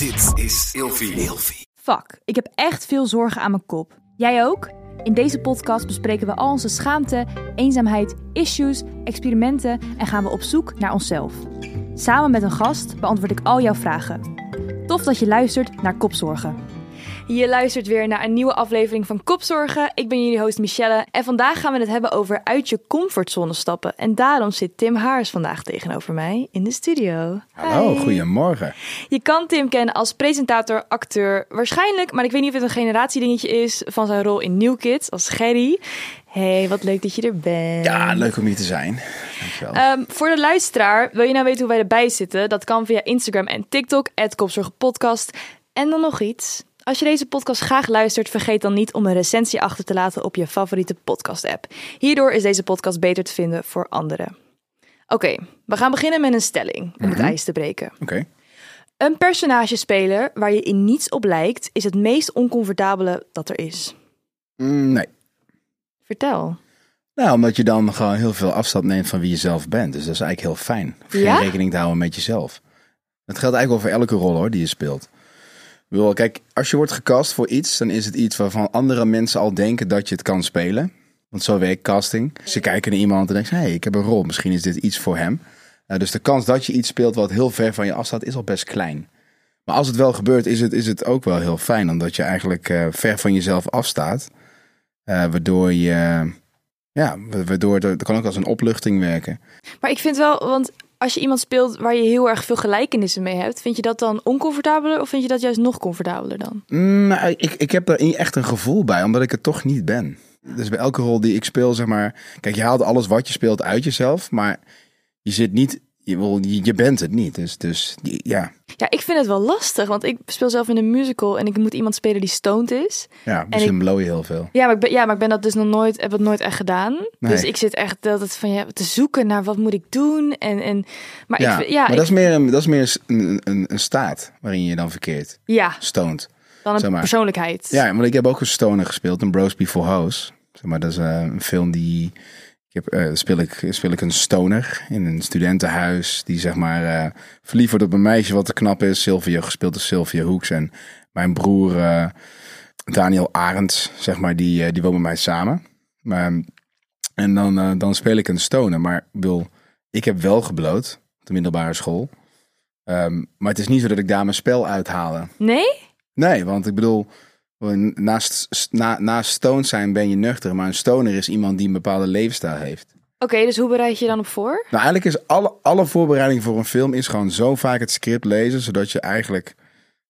Dit is Ilfie. Fuck, ik heb echt veel zorgen aan mijn kop. Jij ook? In deze podcast bespreken we al onze schaamte, eenzaamheid, issues, experimenten en gaan we op zoek naar onszelf. Samen met een gast beantwoord ik al jouw vragen. Tof dat je luistert naar Kopzorgen. Je luistert weer naar een nieuwe aflevering van Kopzorgen. Ik ben jullie host Michelle en vandaag gaan we het hebben over uit je comfortzone stappen. En daarom zit Tim Haars vandaag tegenover mij in de studio. Hallo, Hi. goedemorgen. Je kan Tim kennen als presentator, acteur, waarschijnlijk, maar ik weet niet of het een generatiedingetje is, van zijn rol in New Kids als Gerry. Hey, wat leuk dat je er bent. Ja, leuk om hier te zijn. Dankjewel. Ehm, voor de luisteraar, wil je nou weten hoe wij erbij zitten? Dat kan via Instagram en TikTok, @kopzorgenpodcast. En dan nog iets. Als je deze podcast graag luistert, vergeet dan niet om een recensie achter te laten op je favoriete podcast-app. Hierdoor is deze podcast beter te vinden voor anderen. Oké, we gaan beginnen met een stelling om het ijs te breken. Oké. Een personage spelen waar je in niets op lijkt, is het meest oncomfortabele dat er is. Mm, nee. Vertel. Nou, omdat je dan gewoon heel veel afstand neemt van wie je zelf bent. Dus dat is eigenlijk heel fijn. Ja? geen rekening te houden met jezelf. Dat geldt eigenlijk wel voor elke rol hoor, die je speelt. Bedoel, kijk, als je wordt gecast voor iets, dan is het iets waarvan andere mensen al denken dat je het kan spelen. Want zo werkt casting. Ze kijken naar iemand en denken, hé, hey, ik heb een rol. Misschien is dit iets voor hem. Uh, dus de kans dat je iets speelt wat heel ver van je afstaat, is al best klein. Maar als het wel gebeurt, is het, is het ook wel heel fijn. Omdat je eigenlijk eh, ver van jezelf afstaat. Eh, waardoor je... Ja, wa- waardoor het kan ook als een opluchting werken. Maar ik vind wel, want als je iemand speelt waar je heel erg veel gelijkenissen mee hebt, vind je dat dan oncomfortabeler of vind je dat juist nog comfortabeler dan? Mm, nou, ik, ik heb er echt een gevoel bij, omdat ik het toch niet ben. Dus bij elke rol die ik speel, zeg maar... Kijk, je haalt alles wat je speelt uit jezelf, maar je zit niet... Je, wil- je bent het niet. Dus, dus ja, Ja, ik vind het wel lastig, want ik speel zelf in een musical en ik moet iemand spelen die stoned is. ja dus ik- dan blow je heel veel. Ja, maar ik ben, ja, maar ik ben dat dus nog nooit, heb het nooit echt gedaan. Nee. Dus ik zit echt dat het van ja, te zoeken naar wat moet ik doen en en maar Ja, ik ja, maar ik- dat is meer, een, dat is meer een, een, een staat waarin je je dan verkeert. ja, Stoned. dan een zeg maar. persoonlijkheid. Ja, maar ik heb ook een stoner gespeeld, een Bros Before House. Zeg maar, dat is eh, een film die... Ik heb, eh, speel, ik, speel ik een stoner in een studentenhuis die zeg maar eh, verliefd wordt op een meisje wat te knap is. Sylvia, gespeeld door Sylvia Hoeks. En mijn broer eh, Daniel Arends, zeg maar, die, die woont met mij samen. Maar, en dan, dan speel ik een stoner. Maar ik bedoel, ik heb wel gebloot op de middelbare school. Ehm, maar het is niet zo dat ik daar mijn spel uithaalde. Nee? Nee, want ik bedoel, naast, na, naast stoned zijn ben je nuchter. Maar een stoner is iemand die een bepaalde levensstijl heeft. Oké, dus hoe bereid je je dan op voor? Nou, eigenlijk is alle, alle voorbereiding voor een film is gewoon zo vaak het script lezen. Zodat je eigenlijk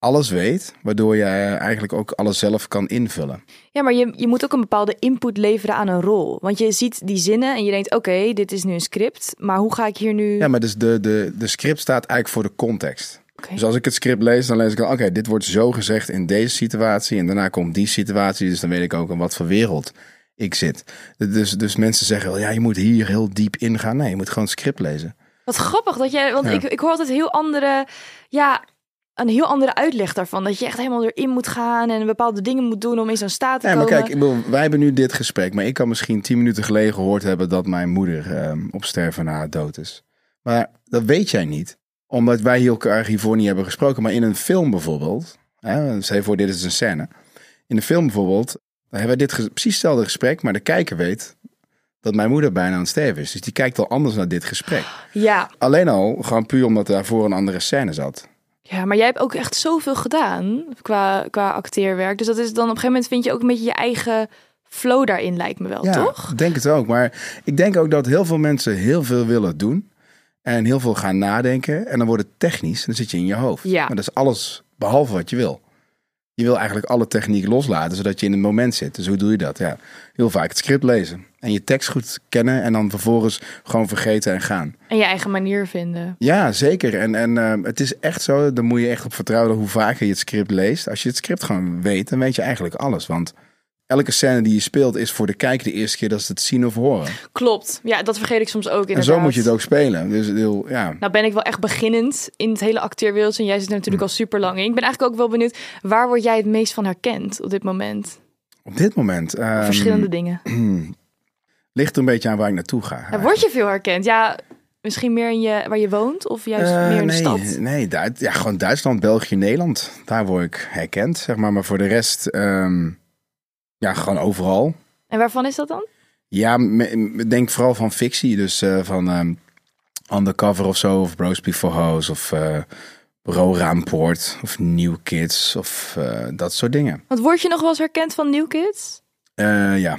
alles weet. Waardoor je eh, eigenlijk ook alles zelf kan invullen. Ja, maar je, je moet ook een bepaalde input leveren aan een rol. Want je ziet die zinnen en je denkt, oké, dit is nu een script. Maar hoe ga ik hier nu... Ja, maar dus de, de, de script staat eigenlijk voor de context. Dus als ik het script lees, dan lees ik dan, oké, dit wordt zo gezegd in deze situatie. En daarna komt die situatie. Dus dan weet ik ook in wat voor wereld ik zit. Dus, dus mensen zeggen, wel, ja, je moet hier heel diep ingaan. Nee, je moet gewoon het script lezen. Wat grappig dat jij, want Ja. ik, ik hoor altijd heel andere, ja, een heel andere uitleg daarvan. Dat je echt helemaal erin moet gaan en bepaalde dingen moet doen om in zo'n staat te Nee, maar komen. kijk, ik bedoel, wij hebben nu dit gesprek. Maar ik kan misschien tien minuten geleden gehoord hebben dat mijn moeder ehm, op sterven na dood is. Maar dat weet jij niet. Omdat wij hier elkaar hiervoor niet hebben gesproken. Maar in een film bijvoorbeeld. Hè, stel voor, dit is een scène. In een film bijvoorbeeld. Dan hebben wij dit precies hetzelfde gesprek. Maar de kijker weet dat mijn moeder bijna aan het sterven is. Dus die kijkt al anders naar dit gesprek. Ja, Alleen al, gewoon puur omdat daarvoor een andere scène zat. ja, maar jij hebt ook echt zoveel gedaan qua, qua acteerwerk. Dus dat is dan op een gegeven moment vind je ook een beetje je eigen flow daarin, lijkt me wel, Ja, toch? ik denk het ook. Maar ik denk ook dat heel veel mensen heel veel willen doen. En heel veel gaan nadenken. En dan wordt het technisch. En dan zit je in je hoofd. Ja. Maar dat is alles behalve wat je wil. Je wil eigenlijk alle techniek loslaten, zodat je in het moment zit. Dus hoe doe je dat? Ja, heel vaak het script lezen. En je tekst goed kennen. En dan vervolgens gewoon vergeten en gaan. En je eigen manier vinden. Ja, zeker. En, en ehm, het is echt zo, daar moet je echt op vertrouwen hoe vaker je het script leest. Als je het script gewoon weet, dan weet je eigenlijk alles. Want elke scène die je speelt is voor de kijker de eerste keer dat ze het zien of horen. Klopt. Ja, dat vergeet ik soms ook inderdaad. En zo moet je het ook spelen. Dus heel, ja. Nou ben ik wel echt beginnend in het hele acteerwereld. En jij zit er natuurlijk al super lang in. Ik ben eigenlijk ook wel benieuwd, waar word jij het meest van herkend op dit moment? Op dit moment ehm, Verschillende dingen. ligt er een beetje aan waar ik naartoe ga. Ja, word je veel herkend? Ja, misschien meer in je, waar je woont of juist Eh, meer in nee, de stad? Nee, Duit- ja, gewoon Duitsland, België, Nederland. Daar word ik herkend, zeg maar. Maar voor de rest, ehm, ja, gewoon overal. En waarvan is dat dan? Ja, denk vooral van fictie. Dus eh, van ehm, Undercover of zo, of Bros Before Hoes, of eh Bro Raampoort, of New Kids, of eh, dat soort dingen. Want word je nog wel eens herkend van New Kids? Eh, ja.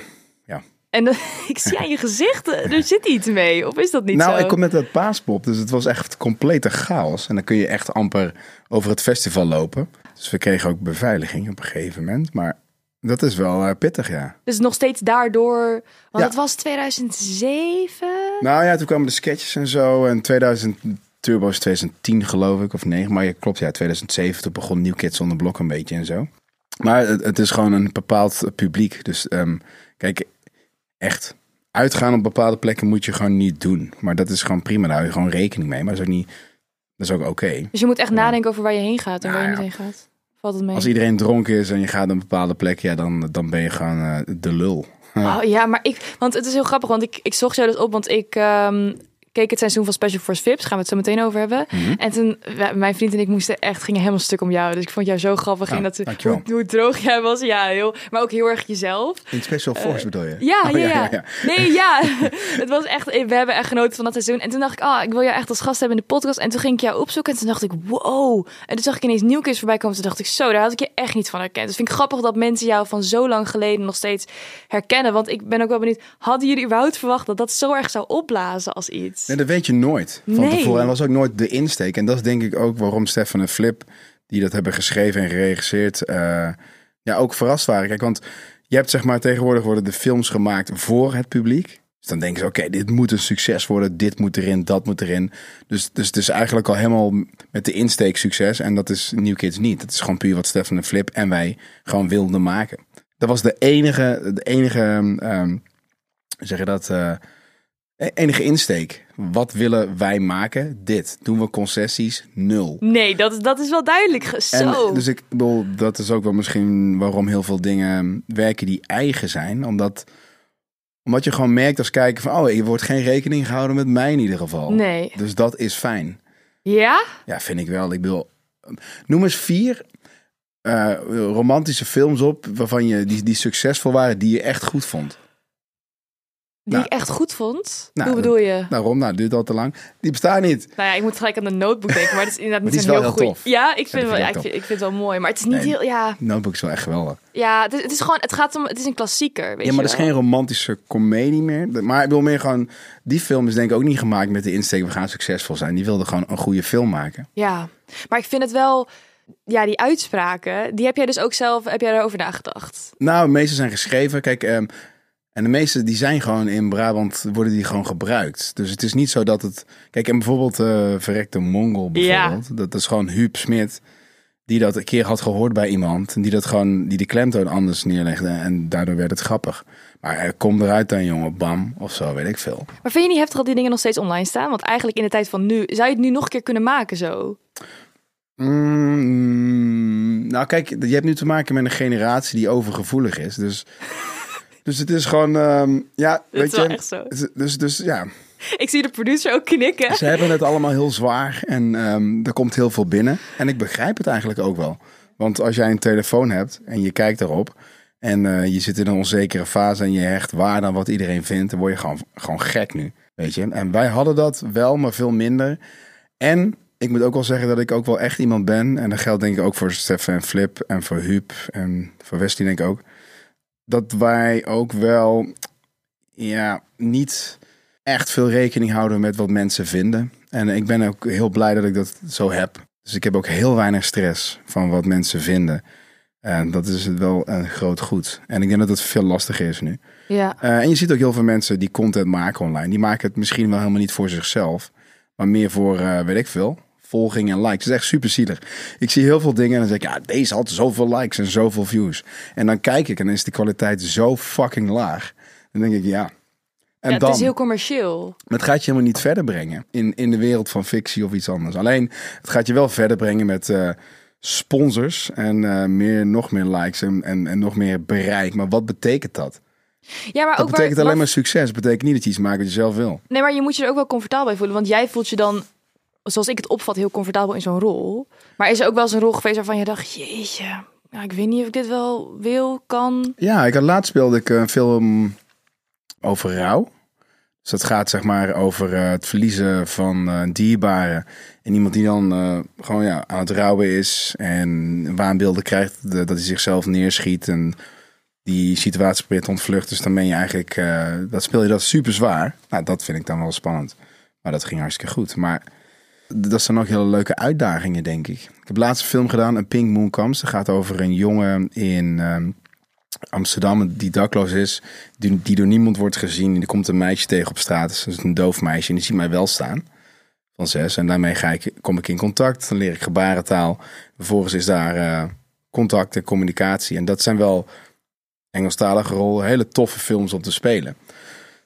En ik zie aan je gezicht, er zit iets mee. Of is dat niet nou, zo? ik kom met dat paaspop, dus het was echt complete chaos. En dan kun je echt amper over het festival lopen. Dus we kregen ook beveiliging op een gegeven moment. Maar dat is wel eh, pittig, ja. Dus nog steeds daardoor. Want Ja. het was 2007. Nou ja, toen kwamen de sketches en zo. En 2000, Turbo is 2010 geloof ik, of 9. Maar je klopt, ja, 2007 toen begon New Kids on the Block een beetje en zo. Maar het, het is gewoon een bepaald publiek. Dus ehm, kijk, echt uitgaan op bepaalde plekken moet je gewoon niet doen. Maar dat is gewoon prima, daar hou je gewoon rekening mee. Maar dat is ook niet, dat is ook oké. Dus je moet echt nadenken over waar je heen gaat en waar je niet ja. heen gaat. Valt het mee? Als iedereen dronken is en je gaat naar een bepaalde plek, ja, dan, dan ben je gewoon eh, de lul. Oh ja, maar ik, want het is heel grappig, want ik, ik zocht jou dus op, want ik ehm, keek het seizoen van Special Force Vips, gaan we het zo meteen over hebben. Mhm. En toen, mijn vriend en ik moesten echt, gingen helemaal stuk om jou. Dus ik vond jou zo grappig in Oh, dat, hoe, hoe droog jij was. Ja, heel, maar ook heel erg jezelf. In Special Force bedoel je? Ja, Oh, ja, ja, Nee, ja. het was echt, we hebben echt genoten van dat seizoen. En toen dacht ik, ah, ik wil jou echt als gast hebben in de podcast. En toen ging ik jou opzoeken en toen dacht ik, wow. En toen zag ik ineens Nieuwkids voorbij komen. Toen dacht ik, zo, daar had ik je echt niet van herkend. Dus vind ik grappig dat mensen jou van zo lang geleden nog steeds herkennen. Want ik ben ook wel benieuwd, hadden jullie überhaupt verwacht dat dat zo erg zou opblazen als iets? Nee, dat weet je nooit van Nee. tevoren. En dat was ook nooit de insteek. En dat is denk ik ook waarom Stefan en Flip, die dat hebben geschreven en geregisseerd, eh, ja, ook verrast waren. Kijk, want je hebt zeg maar tegenwoordig worden de films gemaakt voor het publiek. Dus dan denken ze, oké, dit moet een succes worden, dit moet erin, dat moet erin. Dus, dus het is eigenlijk al helemaal met de insteek succes. En dat is New Kids niet. Dat is gewoon puur wat Stefan en Flip en wij gewoon wilden maken. Dat was de enige, de enige, hoe zeg je dat, eh, enige insteek. Wat willen wij maken? Dit. Doen we concessies? Nul. Nee, dat, dat is wel duidelijk. Zo. En dus ik bedoel, dat is ook wel misschien waarom heel veel dingen werken die eigen zijn. Omdat, omdat je gewoon merkt als kijker van, oh, er wordt geen rekening gehouden met mij in ieder geval. Nee. Dus dat is fijn. Ja? Ja, vind ik wel. Ik bedoel, noem eens vier eh, romantische films op waarvan je die, die succesvol waren, die je echt goed vond. Die Nou. ik echt goed vond. Nou, Hoe bedoel je? Daarom, nou, duurt al te lang. Die bestaan niet. Nou ja, ik moet gelijk aan de notebook denken, maar het is inderdaad niet zo'n is heel goed. tof. Ja, ik vind, wel, vind ja, ik ik, tof. vind, ik vind het wel mooi, maar het is niet Nee. heel, ja, Notebook is wel echt geweldig. ja, het is, het is gewoon, het gaat om, het is een klassieker, weet Ja, maar je dat is wel. geen romantische komedie meer. Maar ik wil meer gewoon... Die film is denk ik ook niet gemaakt met de insteek... we gaan succesvol zijn. Die wilde gewoon een goede film maken. Ja, maar ik vind het wel, ja, die uitspraken, die heb jij dus ook zelf, heb jij erover nagedacht? Nou, de meeste zijn geschreven. Kijk, ehm, en de meeste die zijn gewoon in Brabant... worden die gewoon gebruikt. Dus het is niet zo dat het... Kijk, en bijvoorbeeld eh Verrekte Mongol bijvoorbeeld. Dat is gewoon Huub Smit... die dat een keer had gehoord bij iemand... en die dat gewoon... die de klemtoon anders neerlegde... en daardoor werd het grappig. Maar er kom eruit dan, jongen, bam, of zo, weet ik veel. Maar vind je niet heftig dat die dingen nog steeds online staan? Want eigenlijk in de tijd van nu, zou je het nu nog een keer kunnen maken zo? Mm, nou, kijk, je hebt nu te maken met een generatie die overgevoelig is. Dus, dus het is gewoon, ehm, ja, Dat weet is wel je. echt zo. Dus, dus ja, Ik zie de producer ook knikken. ze hebben het allemaal heel zwaar en ehm, er komt heel veel binnen. En ik begrijp het eigenlijk ook wel. Want als jij een telefoon hebt en je kijkt erop en eh, je zit in een onzekere fase en je hecht waar dan wat iedereen vindt, dan word je gewoon, gewoon gek nu. Weet je? En wij hadden dat wel, maar veel minder. En ik moet ook wel zeggen dat ik ook wel echt iemand ben. En dat geldt denk ik ook voor Stefan en Flip en voor Huub en voor Westie denk ik ook. Dat wij ook wel ja, niet echt veel rekening houden met wat mensen vinden. En ik ben ook heel blij dat ik dat zo heb. Dus ik heb ook heel weinig stress van wat mensen vinden. En dat is wel een groot goed. En ik denk dat het veel lastiger is nu. Ja. Eh, en je ziet ook heel veel mensen die content maken online. Die maken het misschien wel helemaal niet voor zichzelf. Maar meer voor, eh, weet ik veel, volging en likes. Het is echt super zielig. Ik zie heel veel dingen en dan zeg ik, ja, deze had zoveel likes en zoveel views. En dan kijk ik en dan is de kwaliteit zo fucking laag. Dan denk ik, ja. En ja, dan, het is heel commercieel. maar het gaat je helemaal niet verder brengen in, in de wereld van fictie of iets anders. Alleen, het gaat je wel verder brengen met eh, sponsors en eh, meer, nog meer likes en, en, en nog meer bereik. Maar wat betekent dat? Ja, maar Dat ook betekent waar, alleen maar succes. Dat betekent niet dat je iets maakt wat je zelf wil. Nee, maar je moet je er ook wel comfortabel bij voelen. Want jij voelt je dan, zoals ik het opvat, heel comfortabel in zo'n rol. Maar is er ook wel eens een rol geweest waarvan je dacht, jeetje, ja, ik weet niet of ik dit wel wil, kan. Ja, ik had laatst speelde ik een film over rouw. Dus dat gaat zeg maar over eh, het verliezen van eh, dierbaren. En iemand die dan eh, gewoon ja, aan het rouwen is en waanbeelden krijgt dat hij zichzelf neerschiet en die situatie probeert te ontvluchten. Dus dan ben je eigenlijk, dat speel je dat super zwaar. Nou, dat vind ik dan wel spannend. Maar dat ging hartstikke goed. Maar dat zijn ook hele leuke uitdagingen, denk ik. Ik heb laatst een film gedaan, een Pink Moon Comes. Dat gaat over een jongen in ehm, Amsterdam die dakloos is, die, die door niemand wordt gezien. En er komt een meisje tegen op straat, dat is een doof meisje, en die ziet mij wel staan. Van zes. En daarmee ga ik, kom ik in contact. Dan leer ik gebarentaal. Vervolgens is daar eh, contact en communicatie. En dat zijn wel Engelstalige rollen, hele toffe films om te spelen.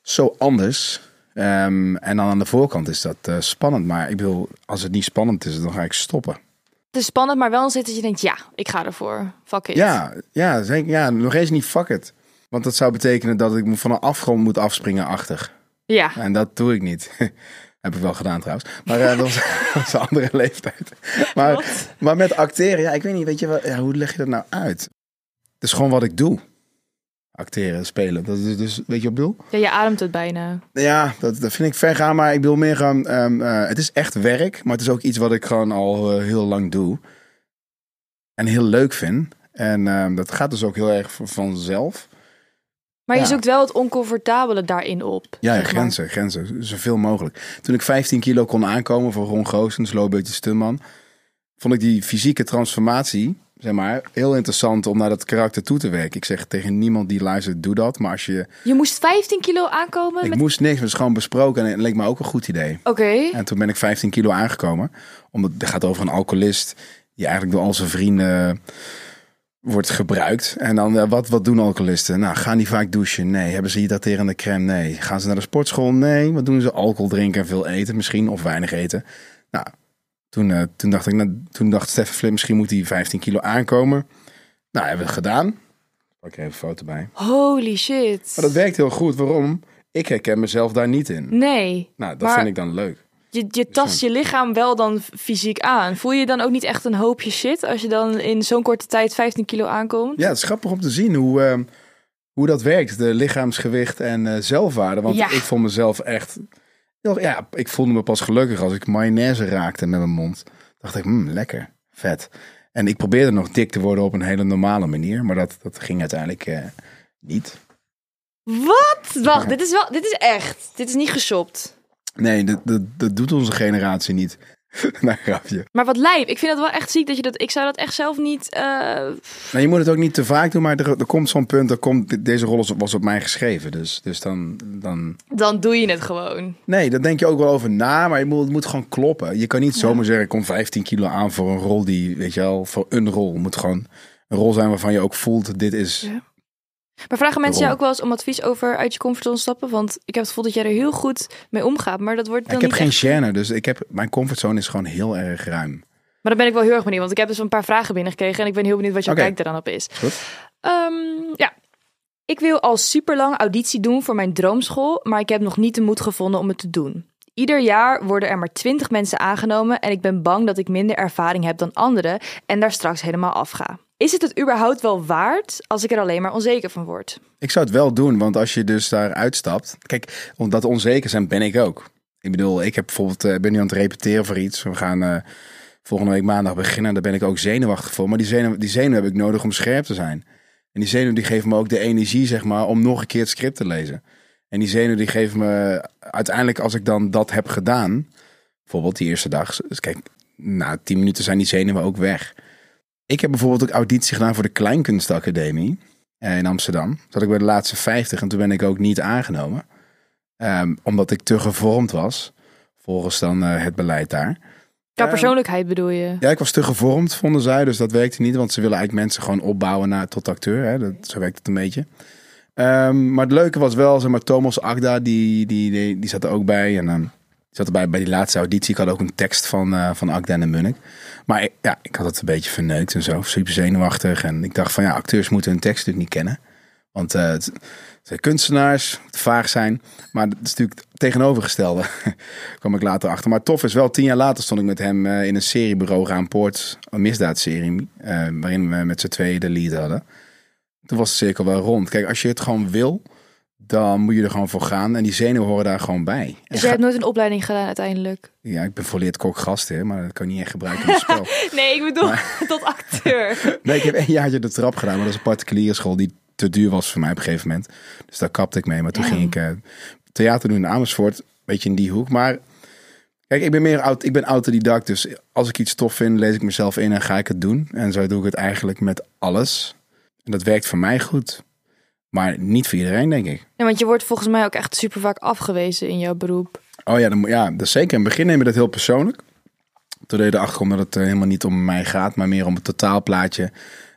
Zo anders. Ehm, en dan aan de voorkant is dat eh, spannend. Maar ik bedoel, als het niet spannend is, dan ga ik stoppen. Het is spannend, maar wel een zit dat je denkt, ja, ik ga ervoor. Fuck it. Ja, ja, zeker, ja, nog eens niet fuck it. Want dat zou betekenen dat ik me van een afgrond moet afspringen achter. Ja. En dat doe ik niet. Heb ik wel gedaan trouwens. Maar dat, was, dat was een andere leeftijd. Maar, maar met acteren, ja, ik weet niet, weet je wel, ja, hoe leg je dat nou uit? Het is gewoon wat ik doe. Acteren, spelen. Dat is dus, weet je wat ik bedoel? ja, je ademt het bijna. Ja, dat, dat vind ik ver gaan, maar ik bedoel meer gewoon, ehm, eh, het is echt werk, maar het is ook iets wat ik gewoon al eh, heel lang doe. En heel leuk vind. En ehm, dat gaat dus ook heel erg vanzelf. Maar je zoekt wel het oncomfortabele daarin op. Ja, ja maar. grenzen, grenzen. Zoveel mogelijk. Toen ik 15 kilo kon aankomen voor Ron Goossens, Lobeutje Stunman, vond ik die fysieke transformatie, zeg maar, heel interessant om naar dat karakter toe te werken. Ik zeg tegen niemand die luistert, doe dat. Maar als je, Je moest 15 kilo aankomen ik met... moest niks, het was gewoon besproken en het leek me ook een goed idee. Oké. En toen ben ik 15 kilo aangekomen. Omdat het gaat over een alcoholist die eigenlijk door al zijn vrienden wordt gebruikt. En dan, eh, wat, wat doen alcoholisten? Nou, gaan die vaak douchen? Nee. Hebben ze hydraterende crème? Nee. Gaan ze naar de sportschool? Nee. Wat doen ze? Alcohol drinken en veel eten misschien, of weinig eten. Nou, toen, eh, toen dacht ik, nou, toen dacht Steffen Flip, misschien moet hij 15 kilo aankomen. Nou, hebben we het gedaan. Ik pak er even een foto bij. Holy shit. Maar dat werkt heel goed. Waarom? Ik herken mezelf daar niet in. Nee. Nou, dat Maar- vind ik dan leuk. Je, je tast je lichaam wel dan fysiek aan. Voel je dan ook niet echt een hoopje shit als je dan in zo'n korte tijd 15 kilo aankomt? Ja, het is grappig om te zien hoe, ehm, hoe dat werkt. De lichaamsgewicht en eh, zelfwaarde. Want Ja. ik vond mezelf echt... Ja, ik voelde me pas gelukkig als ik mayonaise raakte met mijn mond. Dacht ik, hmm, lekker, vet. En ik probeerde nog dik te worden op een hele normale manier. Maar dat, dat ging uiteindelijk eh, niet. Wat? Wacht, dit is wel, dit is echt. Dit is niet geshopt. Nee, dat, dat, dat doet onze generatie niet. nou, grapje. Maar wat lijp. Ik vind het wel echt ziek dat je dat. Ik zou dat echt zelf niet. eh, Nou, je moet het ook niet te vaak doen, maar er, er komt zo'n punt. Er komt, deze rol was op mij geschreven. Dus, dus dan, dan, dan doe je het gewoon. Nee, daar denk je ook wel over na, maar je moet, het moet gewoon kloppen. Je kan niet zomaar zeggen, ik kom 15 kilo aan voor een rol die, weet je wel, voor een rol. Het moet gewoon een rol zijn waarvan je ook voelt, dit is... Ja. Maar vragen mensen jou ook wel eens om advies over uit je comfortzone stappen? Want ik heb het gevoel dat jij er heel goed mee omgaat. Maar dat wordt dan ik heb niet geen echt- gêne, dus ik heb, mijn comfortzone is gewoon heel erg ruim. Maar dan ben ik wel heel erg benieuwd. Want ik heb dus een paar vragen binnengekregen. En ik ben heel benieuwd wat jouw Oké. kijk daar dan op is. Goed. Ehm, ja. Ik wil al super lang auditie doen voor mijn droomschool, maar ik heb nog niet de moed gevonden om het te doen. Ieder jaar worden er maar 20 mensen aangenomen en ik ben bang dat ik minder ervaring heb dan anderen en daar straks helemaal afga. Is het het überhaupt wel waard als ik er alleen maar onzeker van word? Ik zou het wel doen, want als je dus daar uitstapt... Kijk, omdat onzeker zijn ben ik ook. Ik bedoel, ik heb bijvoorbeeld, eh, ben nu aan het repeteren voor iets. We gaan eh, volgende week maandag beginnen. Daar ben ik ook zenuwachtig voor. Maar die zenuw, die zenuw heb ik nodig om scherp te zijn. En die zenuw die geeft me ook de energie, zeg maar, om nog een keer het script te lezen. En die zenuw die geeft me uiteindelijk, als ik dan dat heb gedaan, bijvoorbeeld die eerste dag. Dus kijk, na tien minuten zijn die zenuwen ook weg. Ik heb bijvoorbeeld ook auditie gedaan voor de Kleinkunstacademie in Amsterdam. Zat ik bij de laatste 50 en toen ben ik ook niet aangenomen. Ehm, omdat ik te gevormd was, volgens dan eh, het beleid daar. Qua Ehm, persoonlijkheid bedoel je? Ja, ik was te gevormd, vonden zij. Dus dat werkte niet, want ze willen eigenlijk mensen gewoon opbouwen naar, tot acteur. Hè? Dat, zo werkt het een beetje. Ehm, maar het leuke was wel, zeg maar, Thomas Agda, die, die, die, die zat er ook bij. En die zat erbij bij die laatste auditie. Ik had ook een tekst van, eh, van en Munnik. Maar ik- ja, ik had het een beetje verneukt en zo. Super zenuwachtig. En ik dacht van, ja, acteurs moeten hun tekst natuurlijk niet kennen. Want eh, het, zijn kunstenaars, het vaag zijn. Maar dat is natuurlijk het tegenovergestelde. kwam ik later achter. Maar tof is wel, tien jaar later stond ik met hem eh, in een seriebureau aan Poort. Een misdaadserie. waarin we met z'n tweeën de lead hadden. Toen was de cirkel wel rond. Kijk, als je het gewoon wil, dan moet je er gewoon voor gaan. En die zenuwen horen daar gewoon bij. Dus jij hebt nooit een opleiding gedaan uiteindelijk? Ja, ik ben volleerd kok gastheer, maar dat kan je niet echt gebruiken in het spel. Nee, ik bedoel tot acteur. Nee, ik heb één jaartje de trap gedaan, maar dat is een particuliere school die te duur was voor mij op een gegeven moment. Dus daar kapte ik mee. Maar toen Ja. ging ik eh, theater doen in Amersfoort, een beetje in die hoek. Maar kijk, ik ben meer oud, ik ben autodidact, dus als ik iets tof vind, lees ik mezelf in en ga ik het doen. En zo doe ik het eigenlijk met alles. En dat werkt voor mij goed. Maar niet voor iedereen, denk ik. Ja, want je wordt volgens mij ook echt super vaak afgewezen in jouw beroep. Oh ja, dan, ja, dat zeker. In het begin neem je dat heel persoonlijk. Toen deed je erachter kwam dat het eh, helemaal niet om mij gaat, maar meer om het totaalplaatje.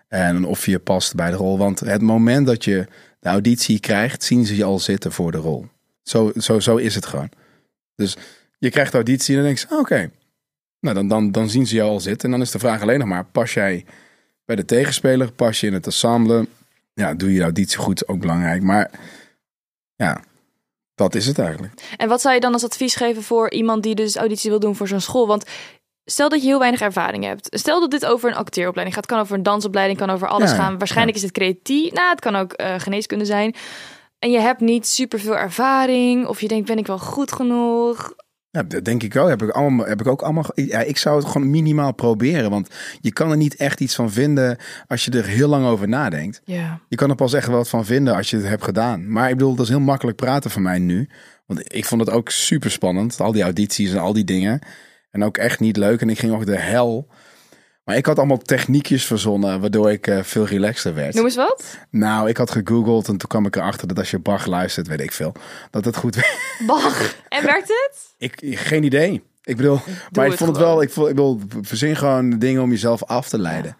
En of je past bij de rol. Want het moment dat je de auditie krijgt, zien ze je al zitten voor de rol. Zo, zo, zo is het gewoon. Dus je krijgt de auditie en dan denk je, oh, oké. Nou, dan, dan, dan zien ze jou al zitten. En dan is de vraag alleen nog maar, pas jij bij de tegenspeler? Pas je in het ensemble? Ja, doe je auditie goed, ook belangrijk. Maar ja, dat is het eigenlijk. En wat zou je dan als advies geven voor iemand die dus auditie wil doen voor zo'n school? Want stel dat je heel weinig ervaring hebt. Stel dat dit over een acteeropleiding gaat. Kan over een dansopleiding, kan over alles Ja, gaan. Waarschijnlijk is het creatief. Nou, het kan ook eh, geneeskunde zijn. En je hebt niet super veel ervaring. Of je denkt, ben ik wel goed genoeg? Ja, dat denk ik wel. Heb ik, allemaal, heb ik ook allemaal. Ja, ik zou het gewoon minimaal proberen. Want je kan er niet echt iets van vinden als je er heel lang over nadenkt. Ja. Je kan er pas echt wel wat van vinden als je het hebt gedaan. Maar ik bedoel, dat is heel makkelijk praten voor mij nu. Want ik vond het ook super spannend. Al die audities en al die dingen. En ook echt niet leuk. En ik ging ook de hel. Maar ik had allemaal techniekjes verzonnen, waardoor ik eh, veel relaxter werd. Noem eens wat. Nou, ik had gegoogeld en toen kwam ik erachter dat als je Bach luistert, weet ik veel, dat het goed werkt. Bach. En werkt het? Ik, geen idee. Ik bedoel, maar ik het vond het wel, ik, vond, ik bedoel, verzin gewoon dingen om jezelf af te leiden.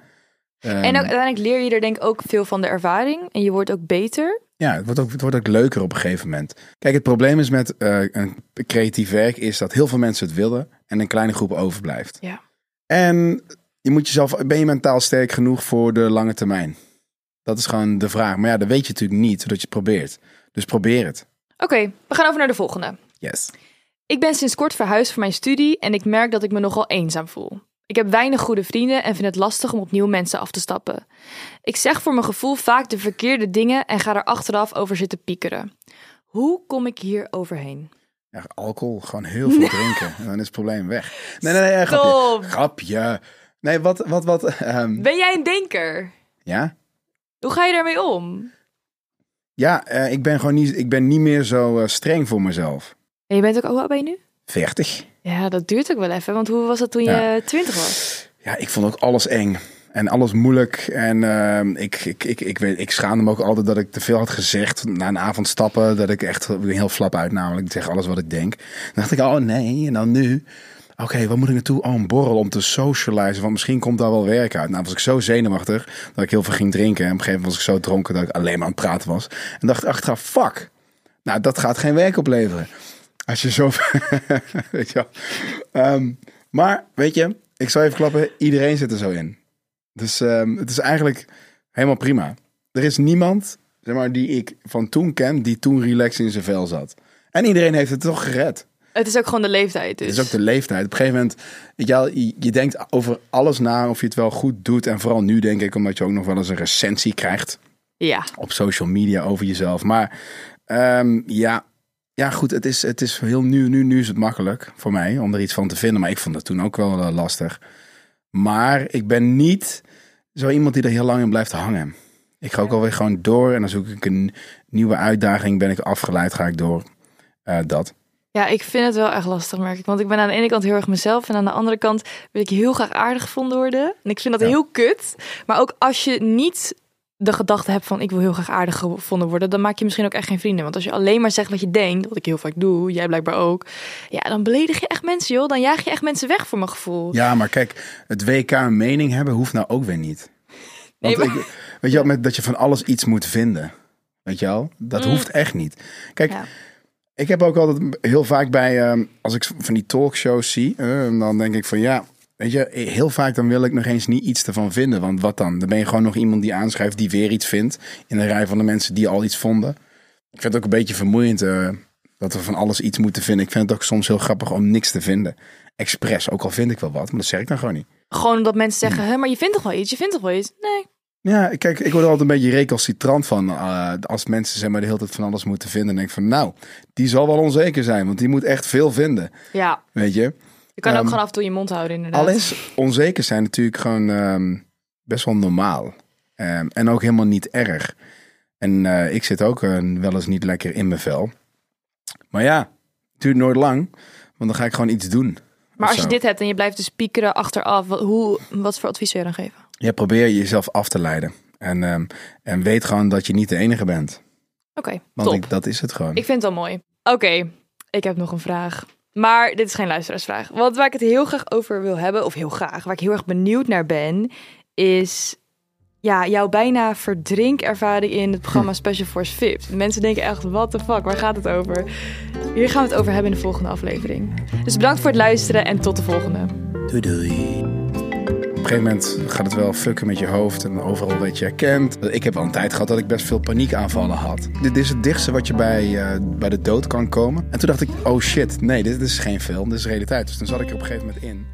Ehm, En ook, uiteindelijk leer je er denk ik ook veel van de ervaring. En je wordt ook beter. Ja, het wordt, ook, het wordt ook leuker op een gegeven moment. Kijk, het probleem is met eh, een creatief werk is dat heel veel mensen het willen en een kleine groep overblijft. Ja. En je moet jezelf, ben je mentaal sterk genoeg voor de lange termijn? Dat is gewoon de vraag. Maar ja, dat weet je natuurlijk niet, zodat je het probeert. Dus probeer het. Oké, we gaan over naar de volgende. Yes. Ik ben sinds kort verhuisd voor mijn studie en ik merk dat ik me nogal eenzaam voel. Ik heb weinig goede vrienden en vind het lastig om opnieuw mensen af te stappen. Ik zeg voor mijn gevoel vaak de verkeerde dingen en ga er achteraf over zitten piekeren. Hoe kom ik hier overheen? Ja, alcohol, gewoon heel veel drinken. En dan is het probleem weg. Nee, nee, nee, grapje. Grapje. Nee, wat, wat, wat. ehm, Ben jij een denker? ja? Hoe ga je daarmee om? Ja, eh, ik ben gewoon niet, ik ben niet meer zo eh, streng voor mezelf. En je bent ook, hoe oud ben je nu? 40. Ja, dat duurt ook wel even, want hoe was dat toen Ja. je 20 was? Ja, ik vond ook alles eng. En alles moeilijk. En ehm, ik, ik, ik, ik, weet, ik schaamde me ook altijd dat ik te veel had gezegd. Na een avond stappen, dat ik echt heel flap uit namelijk. Ik zeg alles wat ik denk. Dan dacht ik, oh nee, en dan nu? Oké, waar moet ik naartoe? Oh, een borrel om te socializen. Want misschien komt daar wel werk uit. Nou was ik zo zenuwachtig dat ik heel veel ging drinken. En op een gegeven moment was ik zo dronken dat ik alleen maar aan het praten was. En dacht achteraf, fuck. Nou, dat gaat geen werk opleveren. Als je zo... weet je. Ehm, maar, weet je, ik zal even klappen. Iedereen zit er zo in. Dus ehm, het is eigenlijk helemaal prima. Er is niemand, zeg maar, die ik van toen ken, die toen relaxed in zijn vel zat. En iedereen heeft het toch gered. Het is ook gewoon de leeftijd dus. Het is ook de leeftijd. Op een gegeven moment, weet je, je, denkt over alles na of je het wel goed doet. En vooral nu denk ik, omdat je ook nog wel eens een recensie krijgt Ja, op social media over jezelf. Maar ehm, ja, ja, goed, het is, het is heel nu, nu, nu is het makkelijk voor mij om er iets van te vinden. Maar ik vond het toen ook wel eh, lastig. Maar ik ben niet zo iemand die er heel lang in blijft hangen. Ik ga ook alweer gewoon door en dan zoek ik een nieuwe uitdaging. Ben ik afgeleid, ga ik door. Eh, dat. Ja, ik vind het wel echt lastig, merk ik. Want ik ben aan de ene kant heel erg mezelf. En aan de andere kant wil ik heel graag aardig gevonden worden. En ik vind dat Ja. heel kut. Maar ook als je niet de gedachte hebt van ik wil heel graag aardig gevonden worden, dan maak je misschien ook echt geen vrienden. Want als je alleen maar zegt wat je denkt, wat ik heel vaak doe, jij blijkbaar ook, ja, dan beledig je echt mensen, joh. Dan jaag je echt mensen weg voor mijn gevoel. Ja, maar kijk, het WK een mening hebben hoeft nou ook weer niet. Want Nee, maar- ik, weet je wel, met dat je van alles iets moet vinden. Weet je wel? Dat hoeft echt niet. Kijk, Mm. Ja. Ik heb ook altijd heel vaak bij, ehm, als ik van die talkshows zie, eh, dan denk ik van ja, weet je, heel vaak dan wil ik nog eens niet iets ervan vinden. Want wat dan? Dan ben je gewoon nog iemand die aanschrijft die weer iets vindt. In de rij van de mensen die al iets vonden. Ik vind het ook een beetje vermoeiend eh, dat we van alles iets moeten vinden. Ik vind het ook soms heel grappig om niks te vinden. Expres, ook al vind ik wel wat, maar dat zeg ik dan gewoon niet. Gewoon omdat mensen zeggen, hè, maar je vindt toch wel iets? Je vindt toch wel iets? Nee. Ja, kijk, ik word er altijd een beetje recalcitrant van. eh, als mensen zeg maar de hele tijd van alles moeten vinden. Dan denk ik van, nou, die zal wel onzeker zijn. Want die moet echt veel vinden. Ja, Weet je? je kan ook Ehm, gewoon af en toe je mond houden inderdaad. Al is onzeker zijn natuurlijk gewoon ehm, best wel normaal. Ehm, en ook helemaal niet erg. En eh, ik zit ook eh, wel eens niet lekker in mijn vel. Maar ja, het duurt nooit lang. Want dan ga ik gewoon iets doen. Maar als je dit hebt en je blijft dus piekeren achteraf, wat, hoe, wat voor advies zou je dan geven? Ja, probeer jezelf af te leiden. En, ehm, en weet gewoon dat je niet de enige bent. Oké, Want top. ik, dat is het gewoon. Ik vind het wel mooi. Oké, ik heb nog een vraag. Maar dit is geen luisteraarsvraag. Want waar ik het heel graag over wil hebben, of heel graag, waar ik heel erg benieuwd naar ben, is ja, jouw bijna verdrinkervaring in het programma Special Force VIP. Mensen denken echt, what the fuck, waar gaat het over? Hier gaan we het over hebben in de volgende aflevering. Dus bedankt voor het luisteren en tot de volgende. Doei doei. Een gegeven moment gaat het wel fucken met je hoofd en overal werd je herkend. Ik heb al een tijd gehad dat ik best veel paniekaanvallen had. Dit is het dichtste wat je bij, eh, bij de dood kan komen. En toen dacht ik, oh shit, nee, dit is geen film, dit is realiteit. Dus toen zat ik er op een gegeven moment in.